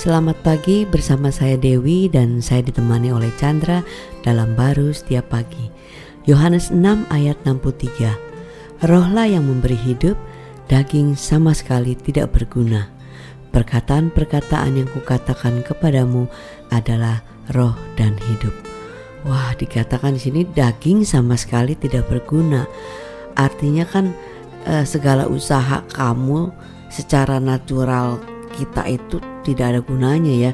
Selamat pagi bersama saya Dewi dan saya ditemani oleh Chandra dalam baru setiap pagi. Yohanes 6 ayat 63. Rohlah yang memberi hidup, daging sama sekali tidak berguna. Perkataan-perkataan yang kukatakan kepadamu adalah roh dan hidup. Wah, dikatakan di sini daging sama sekali tidak berguna. Artinya kan eh, segala usaha kamu secara natural kita itu tidak ada gunanya ya.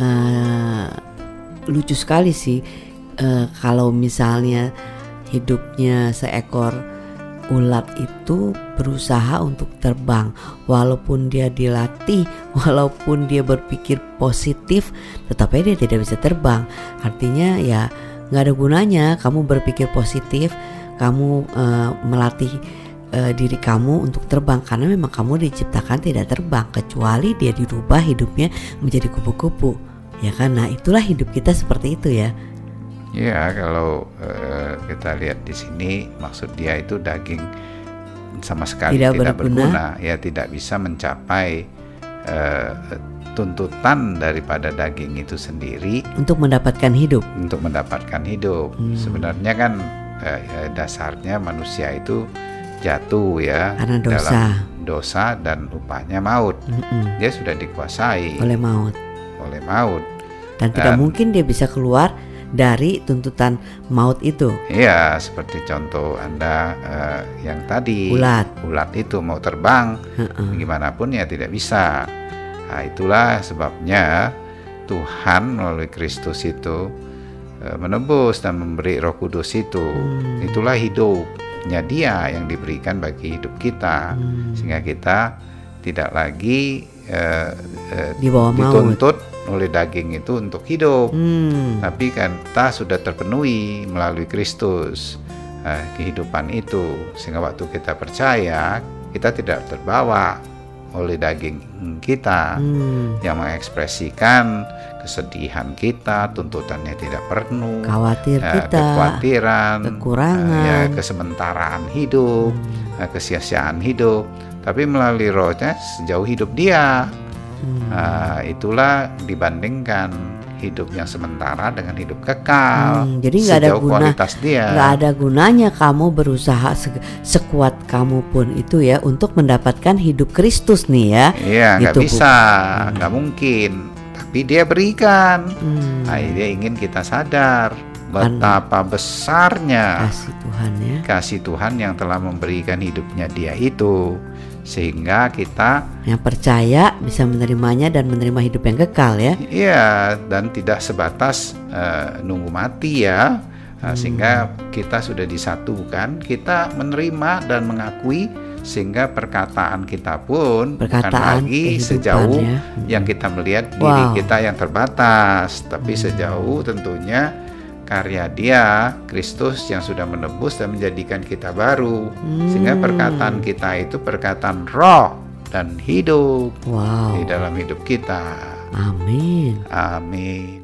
Uh, lucu sekali sih uh, kalau misalnya hidupnya seekor ulat itu berusaha untuk terbang walaupun dia dilatih walaupun dia berpikir positif tetapi dia tidak bisa terbang artinya ya nggak ada gunanya kamu berpikir positif kamu uh, melatih uh, diri kamu untuk terbang. Karena memang kamu diciptakan tidak terbang kecuali dia dirubah hidupnya menjadi kupu-kupu. Ya kan? Nah itulah hidup kita seperti itu ya. Ya kalau uh, kita lihat di sini maksud dia itu daging sama sekali tidak, tidak berguna. berguna. Ya tidak bisa mencapai uh, tuntutan daripada daging itu sendiri. Untuk mendapatkan hidup. Untuk mendapatkan hidup. Hmm. sebenarnya kan dasarnya manusia itu jatuh ya karena dosa dalam dosa dan upahnya maut mm -mm. dia sudah dikuasai oleh maut oleh maut dan, dan tidak mungkin dia bisa keluar dari tuntutan maut itu. Iya, seperti contoh Anda uh, yang tadi ulat. Ulat itu mau terbang, -uh. gimana pun ya tidak bisa. Nah, itulah sebabnya Tuhan melalui Kristus itu uh, menebus dan memberi Roh Kudus itu. Hmm. Itulah hidup hidupnya dia yang diberikan bagi hidup kita hmm. sehingga kita tidak lagi uh, uh, dituntut maut. oleh daging itu untuk hidup hmm. tapi kan kita sudah terpenuhi melalui Kristus uh, kehidupan itu sehingga waktu kita percaya kita tidak terbawa oleh daging kita hmm. yang mengekspresikan kesedihan kita, tuntutannya tidak penuh, khawatir ya, kita, kekhawatiran, kekurangan, ya kesementaraan hidup, hmm. ya, kesia-siaan hidup. Tapi melalui rohnya sejauh hidup dia, hmm. nah, itulah dibandingkan hidup yang sementara dengan hidup kekal. Hmm, jadi nggak ada guna, nggak ada gunanya kamu berusaha se sekuat kamu pun itu ya untuk mendapatkan hidup Kristus nih ya. Iya nggak gitu, bisa, nggak hmm. mungkin tapi dia berikan. Hmm. Nah, dia ingin kita sadar betapa besarnya kasih Tuhan ya. Kasih Tuhan yang telah memberikan hidupnya dia itu sehingga kita yang percaya bisa menerimanya dan menerima hidup yang kekal ya. Iya, dan tidak sebatas uh, nunggu mati ya. Nah, hmm. sehingga kita sudah disatukan, kita menerima dan mengakui sehingga perkataan kita pun perkataan bukan lagi sejauh ya. yang kita melihat wow. diri kita yang terbatas, tapi hmm. sejauh tentunya karya Dia Kristus yang sudah menebus dan menjadikan kita baru, hmm. sehingga perkataan kita itu perkataan roh dan hidup wow. di dalam hidup kita. Amin. Amin.